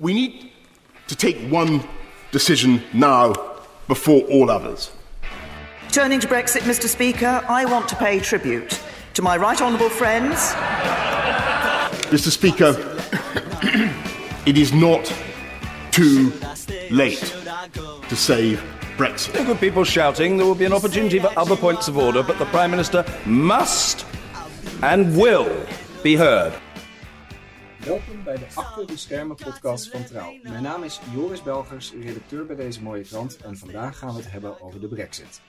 We need to take one decision now before all others. Turning to Brexit, Mr. Speaker, I want to pay tribute to my right honourable friends. Mr. Speaker, it is not too late to save Brexit. There could people shouting. There will be an opportunity for other points of order, but the Prime Minister must and will be heard. Welkom bij de Achter de Schermen podcast van Trouw. Mijn naam is Joris Belgers, redacteur bij deze mooie krant en vandaag gaan we het hebben over de brexit.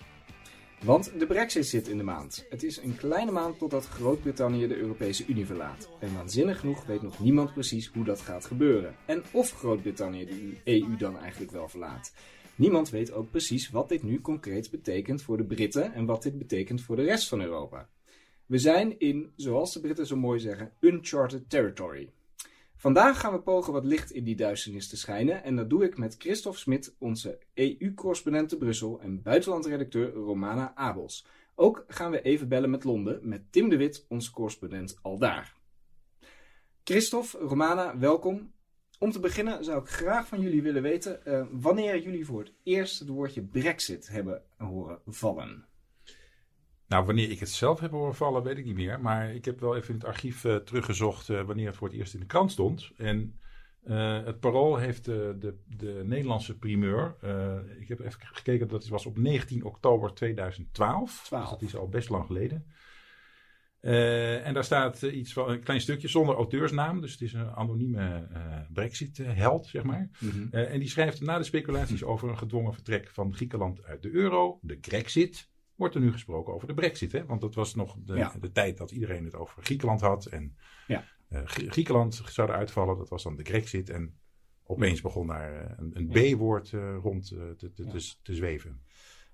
Want de brexit zit in de maand. Het is een kleine maand totdat Groot-Brittannië de Europese Unie verlaat. En waanzinnig genoeg weet nog niemand precies hoe dat gaat gebeuren. En of Groot-Brittannië de EU dan eigenlijk wel verlaat. Niemand weet ook precies wat dit nu concreet betekent voor de Britten en wat dit betekent voor de rest van Europa. We zijn in, zoals de Britten zo mooi zeggen, uncharted territory. Vandaag gaan we pogen wat licht in die duisternis te schijnen en dat doe ik met Christophe Smit, onze EU-correspondent te Brussel en buitenlandredacteur Romana Abels. Ook gaan we even bellen met Londen met Tim de Wit, onze correspondent aldaar. Christophe, Romana, welkom. Om te beginnen zou ik graag van jullie willen weten uh, wanneer jullie voor het eerst het woordje Brexit hebben horen vallen. Nou, wanneer ik het zelf heb horen vallen, weet ik niet meer. Maar ik heb wel even in het archief uh, teruggezocht uh, wanneer het voor het eerst in de krant stond. En uh, het Parool heeft de, de, de Nederlandse primeur. ik heb even gekeken, dat was op 19 oktober 2012. 12. Dus dat is al best lang geleden. en daar staat iets van een klein stukje zonder auteursnaam. Dus het is een anonieme Brexit-held, zeg maar. Mm -hmm. en die schrijft na de speculaties over een gedwongen vertrek van Griekenland uit de euro, de Grexit wordt er nu gesproken over de brexit. Hè? Want dat was nog de, ja. de tijd dat iedereen het over Griekenland had. En ja. uh, Griekenland zou uitvallen. Dat was dan de Grexit. En opeens begon daar een, een B-woord uh, rond te, te, te, te, zweven.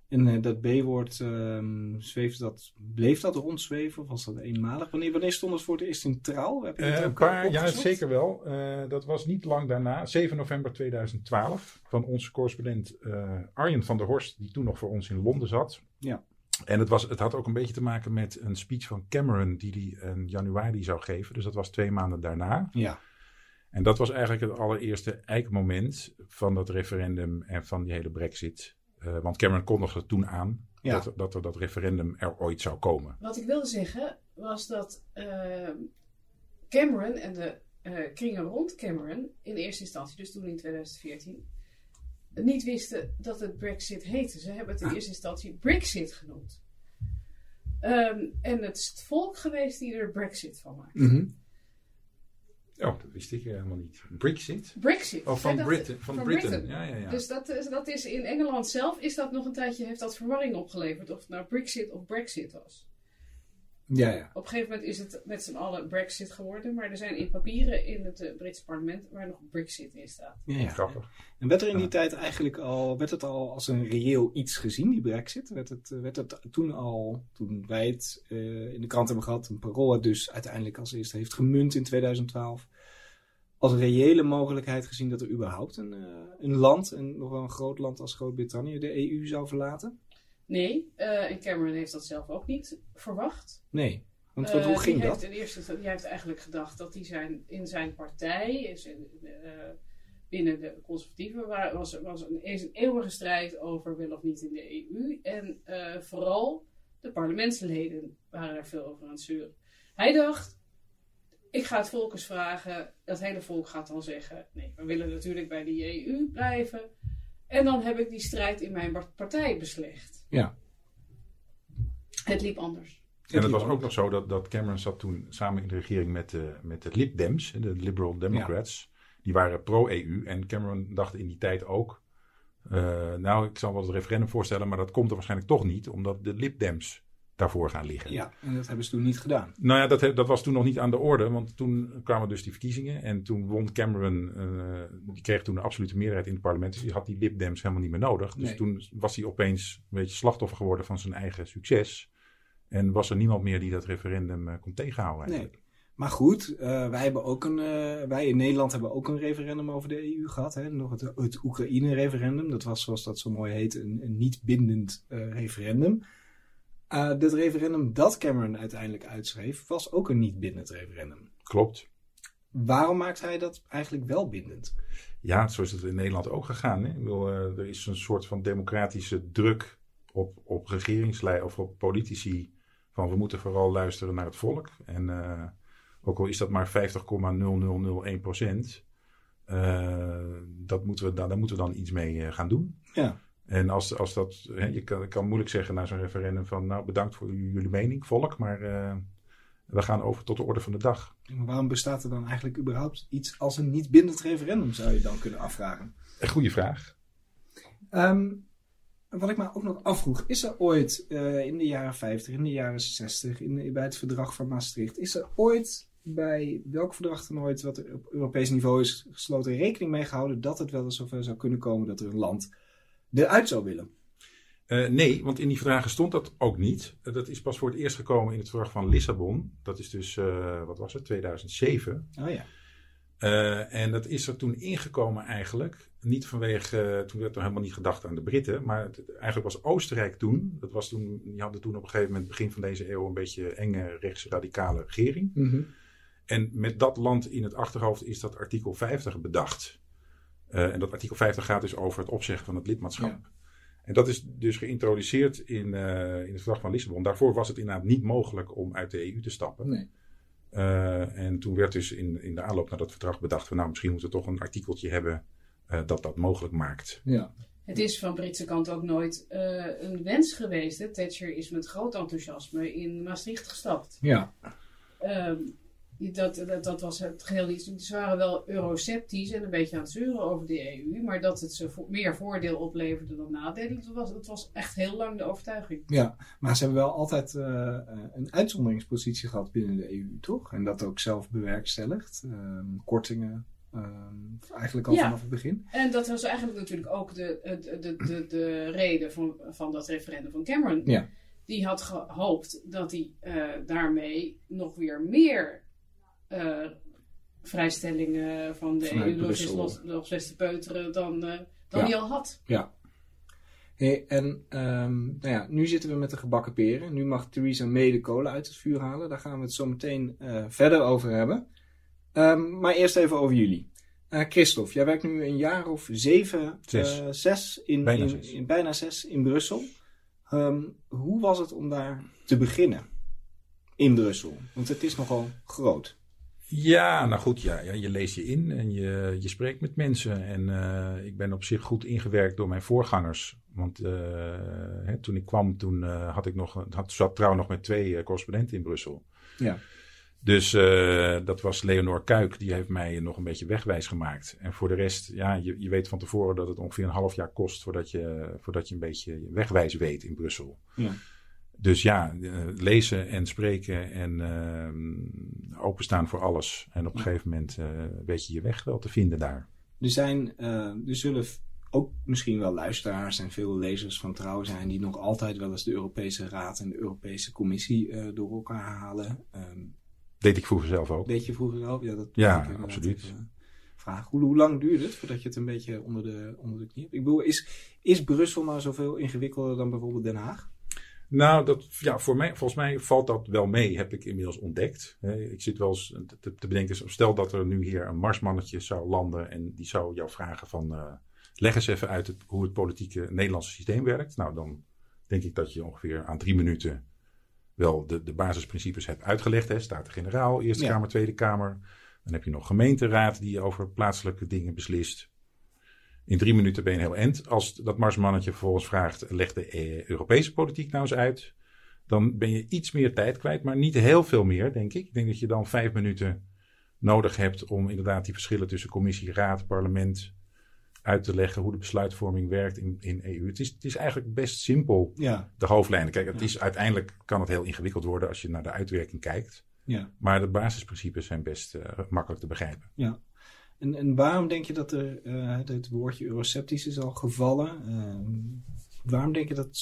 En dat B-woord um, zweefde dat, bleef dat rondzweven of was dat eenmalig? Wanneer, wanneer stond het voor het eerst in trouw? Heb je uh, een paar, ja, zeker wel. Uh, dat was niet lang daarna, 7 november 2012, van onze correspondent Arjen van der Horst, die toen nog voor ons in Londen zat. Ja. En het, was, het had ook een beetje te maken met een speech van Cameron die hij in januari zou geven. Dus dat was twee maanden daarna. Ja. En dat was eigenlijk het allereerste eikmoment van dat referendum en van die hele brexit. Uh, want Cameron kondigde toen aan ja. dat, dat er dat referendum er ooit zou komen. Wat ik wilde zeggen was dat uh, Cameron en de uh, kringen rond Cameron in eerste instantie, dus toen in 2014, niet wisten dat het Brexit heette. Ze hebben het in eerste instantie Brexit genoemd. Um, en het is het volk geweest die er Brexit van maakt. Mm -hmm. Oh, dat wist ik helemaal niet. Brexit? Brexit. Oh, van, ja, Britain. Van, van Britain. Britain. Ja, ja, ja. Dus dat, is- dat is in Engeland zelf, is dat nog een tijdje, heeft dat verwarring opgeleverd. Of het nou Brexit of Brexit was. Ja, ja. Op een gegeven moment is het met z'n allen Brexit geworden. Maar er zijn in papieren in het uh, Britse parlement waar nog Brexit in staat. ja, ja. Grappig. En werd er in die tijd eigenlijk al, werd het al als een reëel iets gezien, die brexit? Werd het, werd het toen al, toen wij het uh, in de krant hebben gehad, een parool het dus uiteindelijk als eerste heeft gemunt in 2012, als een reële mogelijkheid gezien dat er überhaupt een, uh, een land, en nog wel een groot land als Groot-Brittannië, de EU zou verlaten? Nee, uh, en Cameron heeft dat zelf ook niet verwacht. Nee. Want, hoe Uh, ging dat? Heeft eerste, die heeft eigenlijk gedacht dat hij zijn, in zijn partij, is in, uh, binnen de conservatieven, was, was een, is een eeuwige strijd over wel of niet in de EU. En vooral de parlementsleden waren er veel over aan het zeuren. Hij dacht, ik ga het volk eens vragen. Dat hele volk gaat dan zeggen, nee, we willen natuurlijk bij de EU blijven. En dan heb ik die strijd in mijn partij beslecht. Ja. Het liep anders. En het was ook nog zo dat, dat Cameron zat toen samen in de regering met de, met de Lib Dems, de Liberal Democrats. Die waren pro-EU. En Cameron dacht in die tijd ook, uh, nou ik zal wel het referendum voorstellen, maar dat komt er waarschijnlijk toch niet, omdat de Lib Dems daarvoor gaan liggen. Ja, en dat hebben ze toen niet gedaan. Nou ja, dat, dat was toen nog niet aan de orde, want toen kwamen dus die verkiezingen en toen won Cameron, uh, die kreeg toen een absolute meerderheid in het parlement, dus die had die Lib Dems helemaal niet meer nodig. Dus Nee. toen was hij opeens een beetje slachtoffer geworden van zijn eigen succes. En was er niemand meer die dat referendum uh, kon tegenhouden Nee. eigenlijk. Maar goed, uh, wij, hebben ook een, uh, wij in Nederland hebben ook een referendum over de EU gehad. Hè? Nog het, het Oekraïne-referendum. Dat was, zoals dat zo mooi heet, een, een niet bindend uh, referendum. Uh, dit referendum dat Cameron uiteindelijk uitschreef, was ook een niet bindend referendum. Klopt. waarom maakt hij dat eigenlijk wel bindend? Ja, zo is het in Nederland ook gegaan. Hè? Ik bedoel, eh, er is een soort van democratische druk op, op regeringslei of op politici. Van we moeten vooral luisteren naar het volk. En eh, ook al is dat maar 50,0001 procent. dat moeten we, daar, daar moeten we dan iets mee gaan doen. Ja. En als, als dat, hè, je kan, kan moeilijk zeggen na zo'n referendum van nou bedankt voor jullie mening, volk, maar eh, we gaan over tot de orde van de dag. Maar waarom bestaat er dan eigenlijk überhaupt iets als een niet bindend referendum, zou je dan kunnen afvragen? Een goede vraag. Ehm, wat ik me ook nog afvroeg, is er ooit eh, in de jaren 50, in de jaren 60, in, bij het verdrag van Maastricht, is er ooit bij welk verdrag dan ooit wat er op Europees niveau is gesloten rekening mee gehouden dat het wel eens zover zou kunnen komen dat er een land eruit zou willen? Eh, nee, want in die vragen stond dat ook niet. Eh, dat is pas voor het eerst gekomen in het verdrag van Lissabon. Dat is dus, eh, wat was het, 2007. Oh ja. En dat is er toen ingekomen eigenlijk. Niet vanwege, toen werd er helemaal niet gedacht aan de Britten. Maar het- eigenlijk was Oostenrijk toen, dat was toen, die hadden toen op een gegeven moment, begin van deze eeuw, een beetje enge rechtsradicale regering. En met dat land in het achterhoofd is dat artikel 50 bedacht. Eh, en dat artikel 50 gaat dus over het opzeggen van het lidmaatschap. En dat is dus geïntroduceerd in, eh, in het verdrag van Lissabon. Daarvoor was het inderdaad niet mogelijk om uit de EU te stappen. Nee. Eh, en toen werd dus in, in de aanloop naar dat verdrag bedacht van nou misschien moeten we toch een artikeltje hebben eh, dat dat mogelijk maakt. Ja. Het is van Britse kant ook nooit eh, een wens geweest. Hè? Thatcher is met groot enthousiasme in Maastricht gestapt. Ja. Ehm, dat, dat, dat was het geheel niet. Ze waren wel euroceptisch en een beetje aan het zeuren over de EU. Maar dat het ze vo- meer voordeel opleverde dan nadelen, dat was, dat was echt heel lang de overtuiging. Ja, maar ze hebben wel altijd eh, eh, een uitzonderingspositie gehad binnen de EU, toch? En dat ook zelf bewerkstelligd. Ehm, kortingen, ehm, eigenlijk al Ja. vanaf het begin. En dat was eigenlijk natuurlijk ook de, de, de, de, de reden van, van dat referendum van Cameron. Ja. Die had gehoopt dat hij eh, daarmee nog weer meer eh, vrijstellingen van de Vanuit EU los, te peuteren dan, eh, dan Ja. hij al had. Ja. Hey, en ehm, nou ja, nu zitten we met de gebakken peren. Nu mag Theresa May de kolen uit het vuur halen. Daar gaan we het zo meteen eh, verder over hebben. Ehm, maar eerst even over jullie. Eh Christophe, jij werkt nu een jaar of zeven, Zes. eh, zes, in, Bijna in, zes. in- bijna zes in Brussel. Ehm, hoe was het om daar te beginnen in Brussel? Want het is nogal groot. Ja, nou goed, ja, ja, je leest je in en je, je spreekt met mensen. En eh, ik ben op zich goed ingewerkt door mijn voorgangers. Want eh, hè, toen ik kwam, toen eh, had ik nog, had, zat trouw nog met twee correspondenten in Brussel. Ja. Dus dat was Leonor Kuik, die heeft mij nog een beetje wegwijs gemaakt. En voor de rest, ja, je, je weet van tevoren dat het ongeveer een half jaar kost voordat je, voordat je een beetje wegwijs weet in Brussel. Ja. Dus ja, eh, lezen en spreken en eh, openstaan voor alles. En op een gegeven moment eh, weet je je weg wel te vinden daar. Er zijn, eh, er zullen ook misschien wel luisteraars en veel lezers van trouw zijn die nog altijd wel eens de Europese Raad en de Europese Commissie door elkaar halen. Ehm Deed ik vroeger zelf ook. weet je vroeger al? Ja, dat Ja, absoluut. even. Hoe, hoe lang duurde het voordat je het een beetje onder de, onder de knie hebt? Ik bedoel, is, is Brussel nou zoveel ingewikkelder dan bijvoorbeeld Den Haag? Nou, dat, ja, voor mij, volgens mij valt dat wel mee, heb ik inmiddels ontdekt. Ik zit wel eens te, te bedenken, stel dat er nu hier een marsmannetje zou landen en die zou jou vragen van, eh, leg eens even uit het, hoe het politieke Nederlandse systeem werkt. Nou, dan denk ik dat je ongeveer aan drie minuten wel de, de basisprincipes hebt uitgelegd. Hè. Staten-generaal, Eerste Ja. Kamer, Tweede Kamer. Dan heb je nog gemeenteraad die over plaatselijke dingen beslist. In drie minuten ben je heel end. Als dat marsmannetje vervolgens vraagt, leg de eh, Europese politiek nou eens uit. Dan ben je iets meer tijd kwijt, maar niet heel veel meer, denk ik. Ik denk dat je dan vijf minuten nodig hebt om inderdaad die verschillen tussen commissie, raad, parlement uit te leggen. Hoe de besluitvorming werkt in, in EU. Het is, het is eigenlijk best simpel, Ja, de hoofdlijnen. Kijk, het is, uiteindelijk kan het heel ingewikkeld worden als je naar de uitwerking kijkt. ja. Maar de basisprincipes zijn best eh, makkelijk te begrijpen. Ja. En, en waarom denk je dat er, eh, het woordje euroceptisch is al gevallen? Ehm, waarom denk je dat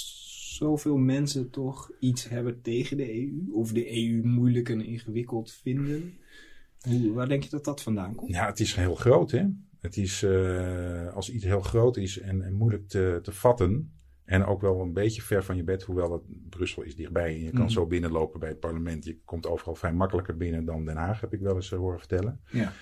zoveel mensen toch iets hebben tegen de EU? Of de EU moeilijk en ingewikkeld vinden? Hoe, waar denk je dat dat vandaan komt? Ja, het is heel groot, hè? Het is, eh, als iets heel groot is en, en moeilijk te, te vatten, En ook wel een beetje ver van je bed, hoewel het, Brussel is dichtbij. En je kan Mhm. zo binnenlopen bij het parlement. Je komt overal vrij makkelijker binnen dan Den Haag, heb ik wel eens eh, horen vertellen. Ja.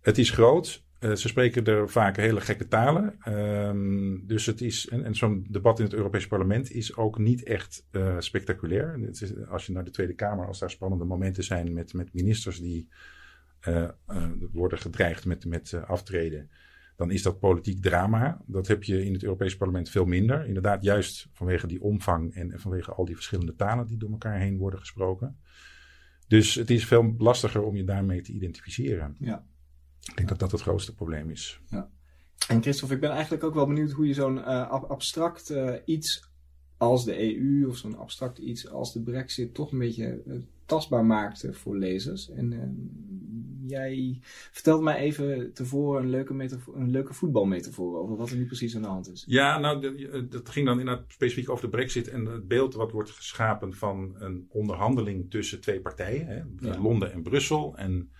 Het is groot. Eh, ze spreken er vaak hele gekke talen. Ehm, dus het is, en, zo'n debat in het Europese parlement is ook niet echt eh, spectaculair. Het is, als je naar de Tweede Kamer, als daar spannende momenten zijn met, met ministers die eh, worden gedreigd met, met aftreden, dan is dat politiek drama. Dat heb je in het Europese parlement veel minder. Inderdaad, juist vanwege die omvang en, en vanwege al die verschillende talen die door elkaar heen worden gesproken. Dus het is veel lastiger om je daarmee te identificeren. Ja. Ik denk dat dat het grootste probleem is. En Christophe, ik ben eigenlijk ook wel benieuwd hoe je zo'n eh, ab- abstract eh, iets als de EU of zo'n abstract iets als de Brexit toch een beetje eh, tastbaar maakt voor lezers. En eh, jij vertelt mij even tevoren een leuke, metafoor, een leuke voetbalmetafoor over wat er nu precies aan de hand is. Ja, nou, dat ging dan inderdaad specifiek over de brexit en het beeld wat wordt geschapen van een onderhandeling tussen twee partijen. Hè, Ja. Londen en Brussel. En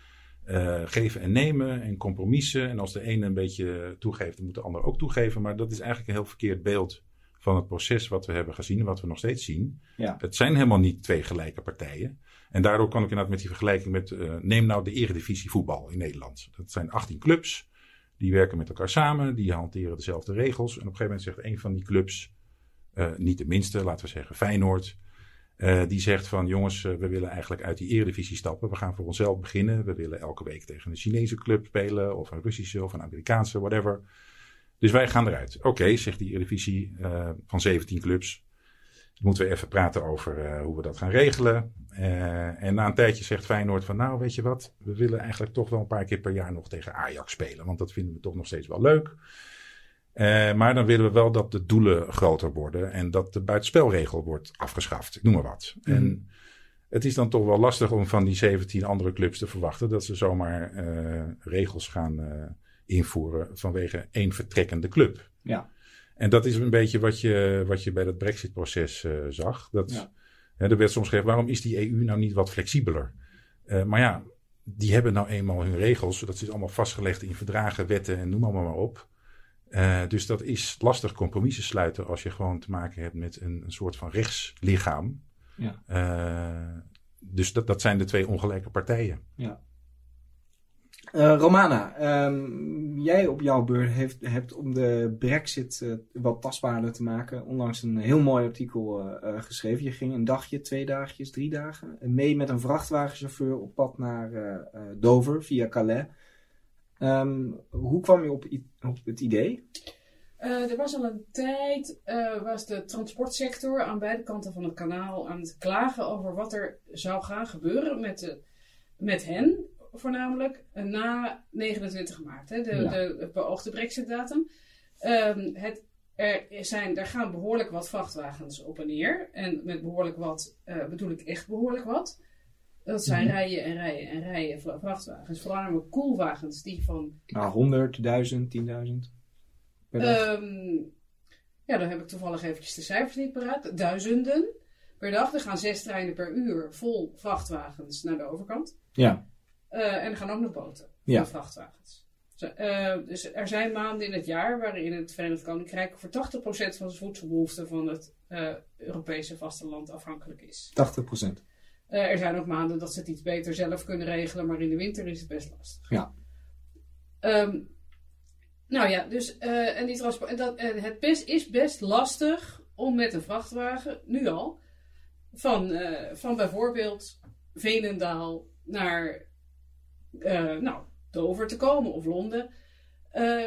eh, geven en nemen en compromissen. En als de ene een beetje toegeeft, dan moet de ander ook toegeven. Maar dat is eigenlijk een heel verkeerd beeld van het proces wat we hebben gezien en wat we nog steeds zien. Ja. Het zijn helemaal niet twee gelijke partijen. En daardoor kan ik inderdaad met die vergelijking met, eh, neem nou de eredivisie voetbal in Nederland. Dat zijn 18 clubs, die werken met elkaar samen, die hanteren dezelfde regels. En op een gegeven moment zegt een van die clubs, eh, niet de minste, laten we zeggen Feyenoord, eh, die zegt van jongens, eh, we willen eigenlijk uit die eredivisie stappen. We gaan voor onszelf beginnen. We willen elke week tegen een Chinese club spelen, of een Russische, of een Amerikaanse, whatever. Dus wij gaan eruit. Oké, zegt die eredivisie eh, van 17 clubs. Dan moeten we even praten over hoe we dat gaan regelen. En na een tijdje zegt Feyenoord van nou weet je wat, we willen eigenlijk toch wel een paar keer per jaar nog tegen Ajax spelen. Want dat vinden we toch nog steeds wel leuk. Eh, maar dan willen we wel dat de doelen groter worden en dat de buitenspelregel wordt afgeschaft. Ik noem maar wat. Mhm. En het is dan toch wel lastig om van die 17 andere clubs te verwachten dat ze zomaar eh, regels gaan eh, invoeren vanwege één vertrekkende club. Ja. En dat is een beetje wat je, wat je bij dat Brexit-proces zag. Dat, Ja. hè, er werd soms gezegd, waarom is die EU nou niet wat flexibeler? Maar ja, die hebben nou eenmaal hun regels. Dat is allemaal vastgelegd in verdragen, wetten en noem allemaal maar op. Eh, dus dat is lastig compromissen sluiten als je gewoon te maken hebt met een, een soort van rechtslichaam. Ja. Eh, dus dat, dat zijn de twee ongelijke partijen. Eh, Romana, ehm, jij op jouw beurt heeft, hebt om de brexit wat tastbaarder te maken onlangs een heel mooi artikel geschreven. Je ging een dagje, twee dagjes, drie dagen mee met een vrachtwagenchauffeur op pad naar Dover via Calais. Ehm, hoe kwam je op, op het idee? Eh, er was al een tijd, eh, was de transportsector aan beide kanten van het kanaal aan het klagen over wat er zou gaan gebeuren met, de, met hen, voornamelijk eh, na 29 maart, hè, de, Ja. de beoogde brexit-datum. Ehm, het, er, zijn, er gaan behoorlijk wat vrachtwagens op en neer. En met behoorlijk wat bedoel ik echt behoorlijk wat. Dat zijn Mhm. rijen en rijen en rijen vra- vrachtwagens. Voornamelijk koelwagens die van Nou, 100, 1000, 10.000 per dag. Ehm, ja, dan heb ik toevallig eventjes de cijfers niet paraat. Duizenden per dag. Er gaan zes treinen per uur vol vrachtwagens naar de overkant. ja. Eh, en er gaan ook nog boten Ja. van vrachtwagens. Eh, dus er zijn maanden in het jaar waarin het Verenigd Koninkrijk voor 80% van zijn voedselbehoefte van het eh, Europese vasteland afhankelijk is. 80%. Eh, er zijn ook maanden dat ze het iets beter zelf kunnen regelen, maar in de winter is het best lastig. Ja. Ehm, nou ja, dus eh, en die transport, en dat, en het best, is best lastig om met een vrachtwagen, nu al, van, eh, van bijvoorbeeld Veenendaal naar nou, Dover te komen of Londen.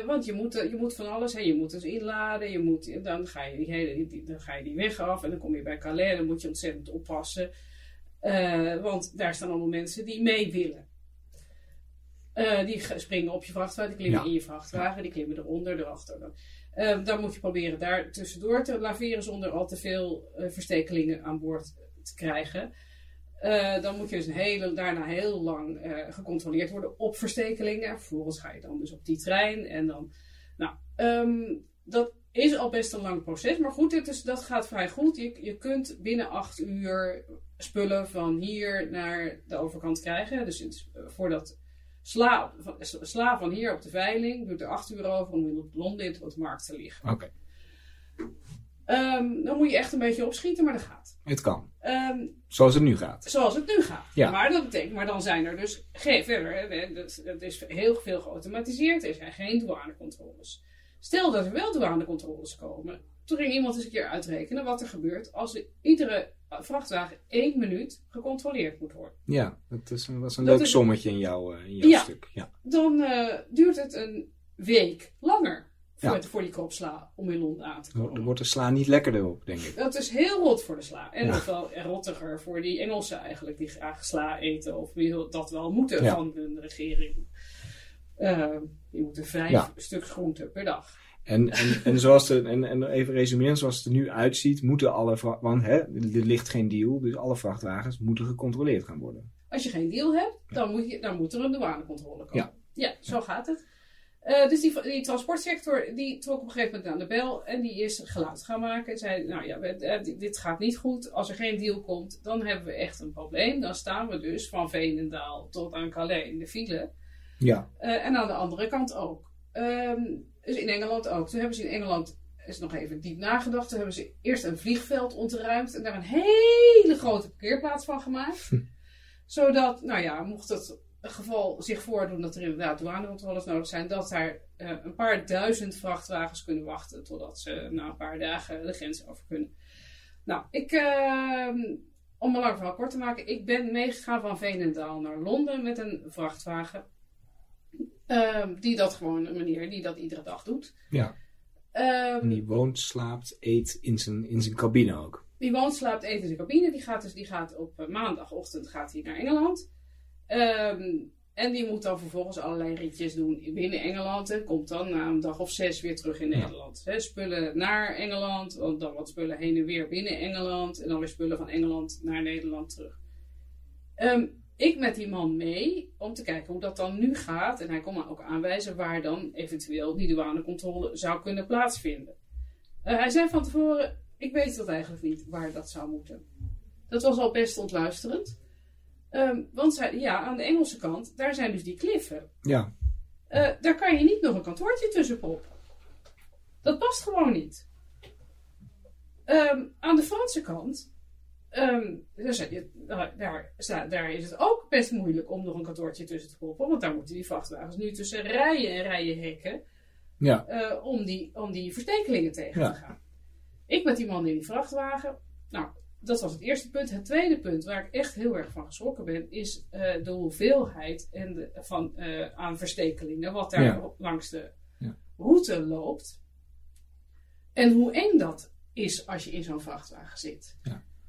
Want je moet, je moet van alles, hè. je moet dus inladen, je moet, dan, ga je die hele, die- dan ga je die weg af en dan kom je bij Calais en dan moet je ontzettend oppassen. Eh, want daar staan allemaal mensen die mee willen. Eh, die ge- springen op je vrachtwagen, die klimmen Ja. in je vrachtwagen, die klimmen eronder, erachter. Dan, Eh, dan moet je proberen daar tussendoor te laveren zonder al te veel verstekelingen aan boord te krijgen. Dan moet je dus een hele, daarna heel lang gecontroleerd worden op verstekelingen. Vervolgens ga je dan dus op die trein. En dan, nou, ehm, dat is al best een lang proces. Maar goed, is, dat gaat vrij goed. Je, je kunt binnen acht uur spullen van hier naar de overkant krijgen. Dus het eh, voordat sla, van- sla van hier op de veiling, doet er acht uur over om in Londen in de markt te liggen. Oké. Ehm, dan moet je echt een beetje opschieten, maar dat gaat. Het kan. Ehm, Zoals het nu gaat. zoals het nu gaat. Ja. Maar dat betekent, maar dan zijn er dus geen verder. hè, dat- is heel veel geautomatiseerd. Er zijn geen douanecontroles. Stel dat er wel douanecontroles komen. Toen ging iemand eens een keer uitrekenen wat er gebeurt als er iedere vrachtwagen één minuut gecontroleerd moet worden. Ja, dat is een, was een Dat leuk is- sommetje in jouw, eh, in jouw Ja. stuk. Ja. Dan eh, duurt het een week langer voor, Ja. het, voor die kropsla om in Londen aan te komen. Er wordt de sla niet lekkerder op, denk ik. Dat is heel rot voor de sla. En Ja. nog wel rottiger voor die Engelsen eigenlijk, die graag sla eten. Of dat wel moeten van hun regering. Eh, die moeten vijf Ja. stuks groente per dag. En, en, en, zoals de, en, en even resumeren, zoals het er nu uitziet, moeten alle want hè, er ligt geen deal, dus alle vrachtwagens moeten gecontroleerd gaan worden. Als je geen deal hebt, dan moet, je, dan moet er een douanecontrole komen. Ja. zo gaat het. Eh, dus die, die transportsector die trok op een gegeven moment aan de bel en die is geluid gaan maken. En zei, nou ja, eh, dit- dit gaat niet goed. Als er geen deal komt, dan hebben we echt een probleem. Dan staan we dus van Veenendaal tot aan Calais in de file. Ja, Eh, en aan de andere kant ook. Ehm, dus in Engeland ook. Toen hebben ze in Engeland is nog even diep nagedacht. Toen hebben ze eerst een vliegveld ontruimd en daar een hele grote parkeerplaats van gemaakt. Zodat, nou ja, mocht het geval zich voordoen dat er inderdaad douanecontroles nodig zijn, dat daar eh, een paar duizend vrachtwagens kunnen wachten totdat ze na een paar dagen de grens over kunnen. Nou, ik, ehm, om een lang verhaal kort te maken, ik ben meegegaan van Veenendaal naar Londen met een vrachtwagen. Ehm, die dat gewoon een meneer die dat iedere dag doet. ja. En die woont, slaapt, eet in zijn, in zijn cabine ook. die woont, slaapt, eet in zijn cabine. Die gaat, dus, die gaat op eh, maandagochtend gaat hij naar Engeland. Ehm, en die moet dan vervolgens allerlei ritjes doen binnen Engeland. En komt dan na een dag of zes weer terug in Nederland. Spullen naar Engeland. Dan wat spullen heen en weer binnen Engeland. En dan weer spullen van Engeland naar Nederland terug. Ehm, ik met die man mee om te kijken hoe dat dan nu gaat. En hij kon me ook aanwijzen waar dan eventueel die douanecontrole zou kunnen plaatsvinden. Eh, hij zei van tevoren: Ik weet dat eigenlijk niet waar dat zou moeten. Dat was al best ontluisterend. Ehm, want zij, ja, aan de Engelse kant, daar zijn dus die kliffen. Ja, Eh, daar kan je niet nog een kantoortje tussen proppen. Dat past gewoon niet. Ehm, aan de Franse kant, daar, zijn die- daar, daar, is het ook best moeilijk om nog een kantoortje tussen te proppen. Want daar moeten die vrachtwagens nu tussen rijen en rijen hekken ja, eh, om, die, om die verstekelingen tegen Ja. te gaan. Ik met die man in die vrachtwagen. Nou, dat was het eerste punt. Het tweede punt waar ik echt heel erg van geschrokken ben, is eh, de hoeveelheid en de, van, eh, aan verstekelingen, wat daar Ja. langs de Ja. route loopt. En hoe eng dat is als je in zo'n vrachtwagen zit.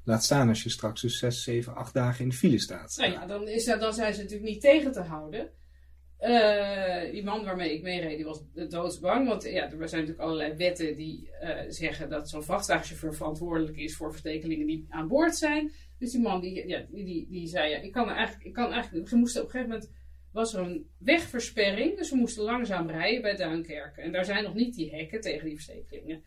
Laat staan als je straks dus 6, 7, 8 dagen in de file staat. Nou ja, dan, is dat, dan zijn ze natuurlijk niet tegen te houden. Eh, die man waarmee ik meereed, die was doodsbang. Want ja, er zijn natuurlijk allerlei wetten die eh, zeggen dat zo'n vrachtwagenchauffeur verantwoordelijk is voor verstekelingen die aan boord zijn. Dus die man die, ja, die, die, zei, ja, ik kan eigenlijk, ik kan eigenlijk, we moesten op een gegeven moment, was er een wegversperring. Dus we moesten langzaam rijden bij Duinkerken. En daar zijn nog niet die hekken tegen die verstekelingen.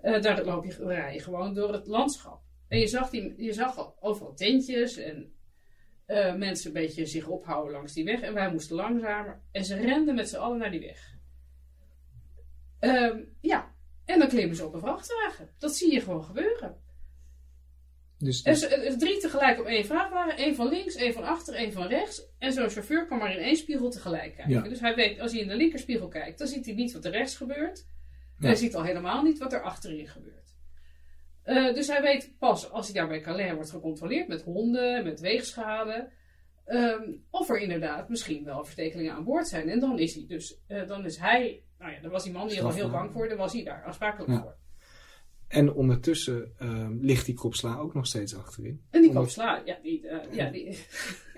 Eh, daar loop je, rij gewoon door het landschap. En je zag, die, je zag al overal tentjes en eh, mensen een beetje zich ophouden langs die weg. En wij moesten langzamer. En ze renden met z'n allen naar die weg. Ehm, ja, en dan klimmen ze op een vrachtwagen. Dat zie je gewoon gebeuren. Dus, En ze, eh, drie tegelijk op één vrachtwagen. één van links, één van achter, één van rechts. En zo'n chauffeur kan maar in één spiegel tegelijk kijken. Ja. Dus hij weet, als hij in de linkerspiegel kijkt, dan ziet hij niet wat er rechts gebeurt. Ja. Hij ziet al helemaal niet wat er achterin gebeurt. Eh, dus hij weet pas als hij daar bij Calais wordt gecontroleerd met honden, met weegschade. ehm, of er inderdaad misschien wel verstekelingen aan boord zijn. En dan is hij dus, eh, dan is hij, nou ja, dan was die man die er al heel bang voor, dan was hij daar aansprakelijk Ja. voor. en ondertussen ehm, ligt die kropsla ook nog steeds achterin. En die Omdat- slaan, ja, die, eh, ja, die,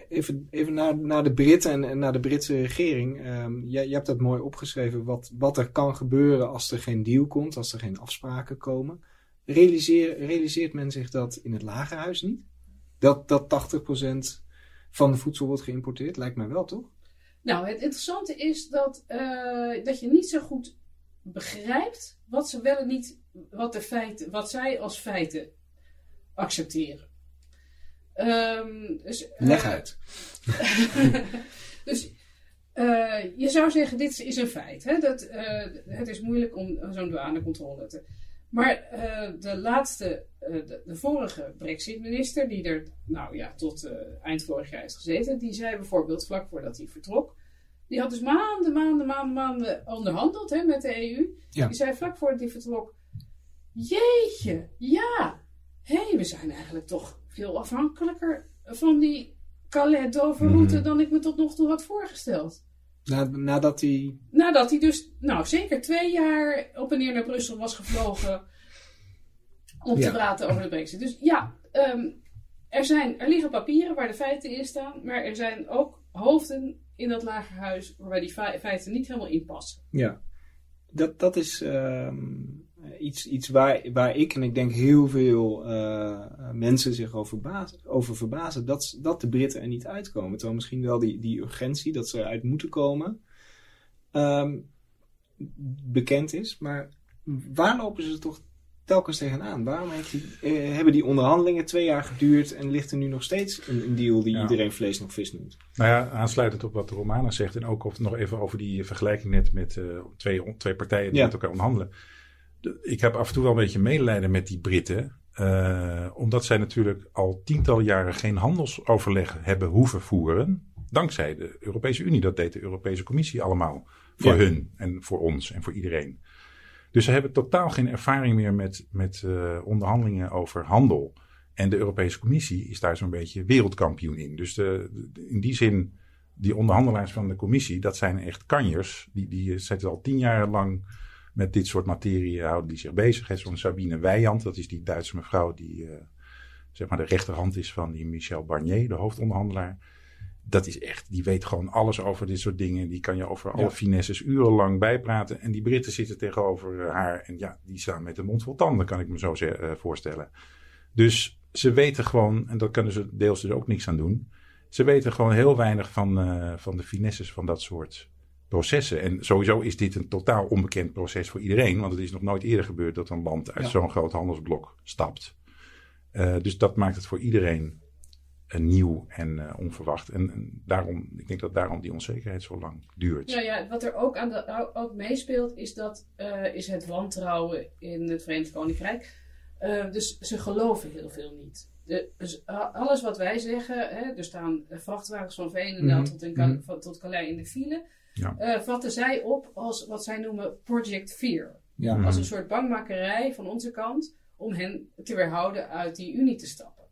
Even, even naar, naar de Britten en, en naar de Britse regering. Ehm jij, je hebt dat mooi opgeschreven, wat, wat er kan gebeuren als er geen deal komt, als er geen afspraken komen. Realiseer, realiseert men zich dat in het lagerhuis niet? Dat, dat 80% van de voedsel wordt geïmporteerd? Lijkt mij wel, toch? Nou, het interessante is dat, eh, dat je niet zo goed begrijpt wat ze wel en niet, wat, de feiten, wat zij als feiten accepteren. Ehm, dus, eh, Leg uit. dus eh, je zou zeggen, dit is een feit. Hè? Dat, het is moeilijk om zo'n douanecontrole te... Maar eh, de laatste, eh, de, de vorige Brexit-minister, die er nou ja, tot eh, eind vorig jaar is gezeten, die zei bijvoorbeeld vlak voordat hij vertrok, die had dus maanden, maanden, maanden, maanden onderhandeld hè, met de EU. Ja. Die zei vlak voordat hij vertrok, jeetje, ja, hé, hey, we zijn eigenlijk toch veel afhankelijker van die Calais-Dover-route Mhm. dan ik me tot nog toe had voorgesteld. Na, nadat hij... Nadat hij dus, nou zeker twee jaar op en neer naar Brussel was gevlogen om Ja. te praten over de brexit. Dus ja, ehm, er, zijn, er liggen papieren waar de feiten in staan, maar er zijn ook hoofden in dat lagerhuis waarbij die fe- feiten niet helemaal in passen. Ja, dat, dat is ehm, iets, iets waar, waar ik en ik denk heel veel eh, mensen zich over, baas- over verbazen. Dat, dat de Britten er niet uitkomen. Terwijl misschien wel die, die urgentie dat ze eruit moeten komen ehm, bekend is. Maar waar lopen ze toch telkens tegenaan? Waarom heeft die, eh, hebben die onderhandelingen twee jaar geduurd en ligt er nu nog steeds een, een deal die Ja. iedereen vlees nog vis noemt? Nou ja, aansluitend op wat Romana zegt en ook nog even over die vergelijking net met eh, twee, twee partijen die Ja. met elkaar onderhandelen. Ik heb af en toe wel een beetje medelijden met die Britten, eh, omdat zij natuurlijk al tientallen jaren geen handelsoverleg hebben hoeven voeren. Dankzij de Europese Unie. Dat deed de Europese Commissie allemaal. Voor Ja. hun en voor ons en voor iedereen. Dus ze hebben totaal geen ervaring meer met, met eh, onderhandelingen over handel. En de Europese Commissie is daar zo'n beetje wereldkampioen in. Dus de, de- in die zin, die onderhandelaars van de Commissie, dat zijn echt kanjers. Die, die zitten al tien jaar lang met dit soort materie, houden die zich bezig. hè. Zo'n Sabine Weijand, dat is die Duitse mevrouw die eh, zeg maar de rechterhand is van die Michel Barnier, de hoofdonderhandelaar. Dat is echt, die weet gewoon alles over dit soort dingen. Die kan je over alle Ja. finesses urenlang bijpraten. En die Britten zitten tegenover eh, haar. En ja, die staan met de mond vol tanden, kan ik me zo eh, voorstellen. Dus ze weten gewoon, en daar kunnen ze deels dus ook niks aan doen. Ze weten gewoon heel weinig van, eh, van de finesses van dat soort processen. En sowieso is dit een totaal onbekend proces voor iedereen. Want het is nog nooit eerder gebeurd dat een land uit Ja. zo'n groot handelsblok stapt. Eh, dus dat maakt het voor iedereen eh, nieuw en eh, onverwacht. En, en daarom, ik denk dat daarom die onzekerheid zo lang duurt. Ja, ja, wat er ook, aan de, ook meespeelt is, dat, is het wantrouwen in het Verenigd Koninkrijk. Dus ze geloven heel veel niet. De, dus alles wat wij zeggen, hè, er staan vrachtwagens van Veenendaal Mhm, tot, in mhm. tot Calais in de file. Ja. eh, vatten zij op als wat zij noemen Project Fear. Ja. Mhm. Als een soort bangmakerij van onze kant om hen te weerhouden uit die Unie te stappen.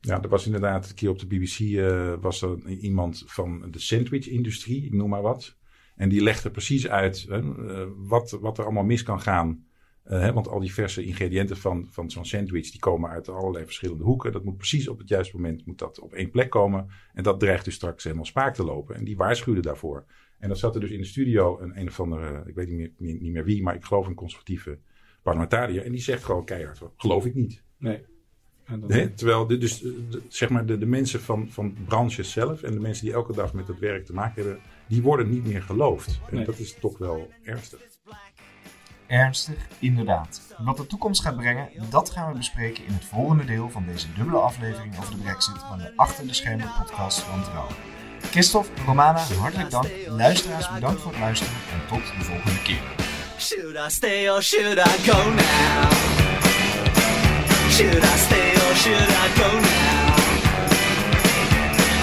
Ja, er was inderdaad een keer op de BBC eh, was er iemand van de sandwich-industrie, ik noem maar wat. En die legde precies uit hè, eh, wat, wat er allemaal mis kan gaan. Hè, want al die verse ingrediënten van, van zo'n sandwich die komen uit allerlei verschillende hoeken. Dat moet precies op het juiste moment moet dat op één plek komen. En dat dreigt dus straks helemaal spaak te lopen. En die waarschuwde daarvoor. En dan zat er dus in de studio een, een of andere, ik weet niet meer, niet, niet meer wie, maar ik geloof een conservatieve parlementariër. En die zegt gewoon keihard, geloof ik niet. Nee. En dat- Hè? Terwijl de, dus, de- zeg maar de, de mensen van, van branches zelf en de mensen die elke dag met het werk te maken hebben, die worden niet meer geloofd. En Nee. dat is toch wel ernstig. Ernstig, inderdaad. Wat de toekomst gaat brengen, dat gaan we bespreken in het volgende deel van deze dubbele aflevering over de Brexit van de Achter de Schermen podcast van Trouw. Christophe, Romana, hartelijk dank. Luisteraars, bedankt voor het luisteren en tot de volgende keer. Should I stay or should I go now? Should I stay or should I go now?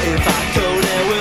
If I go, there.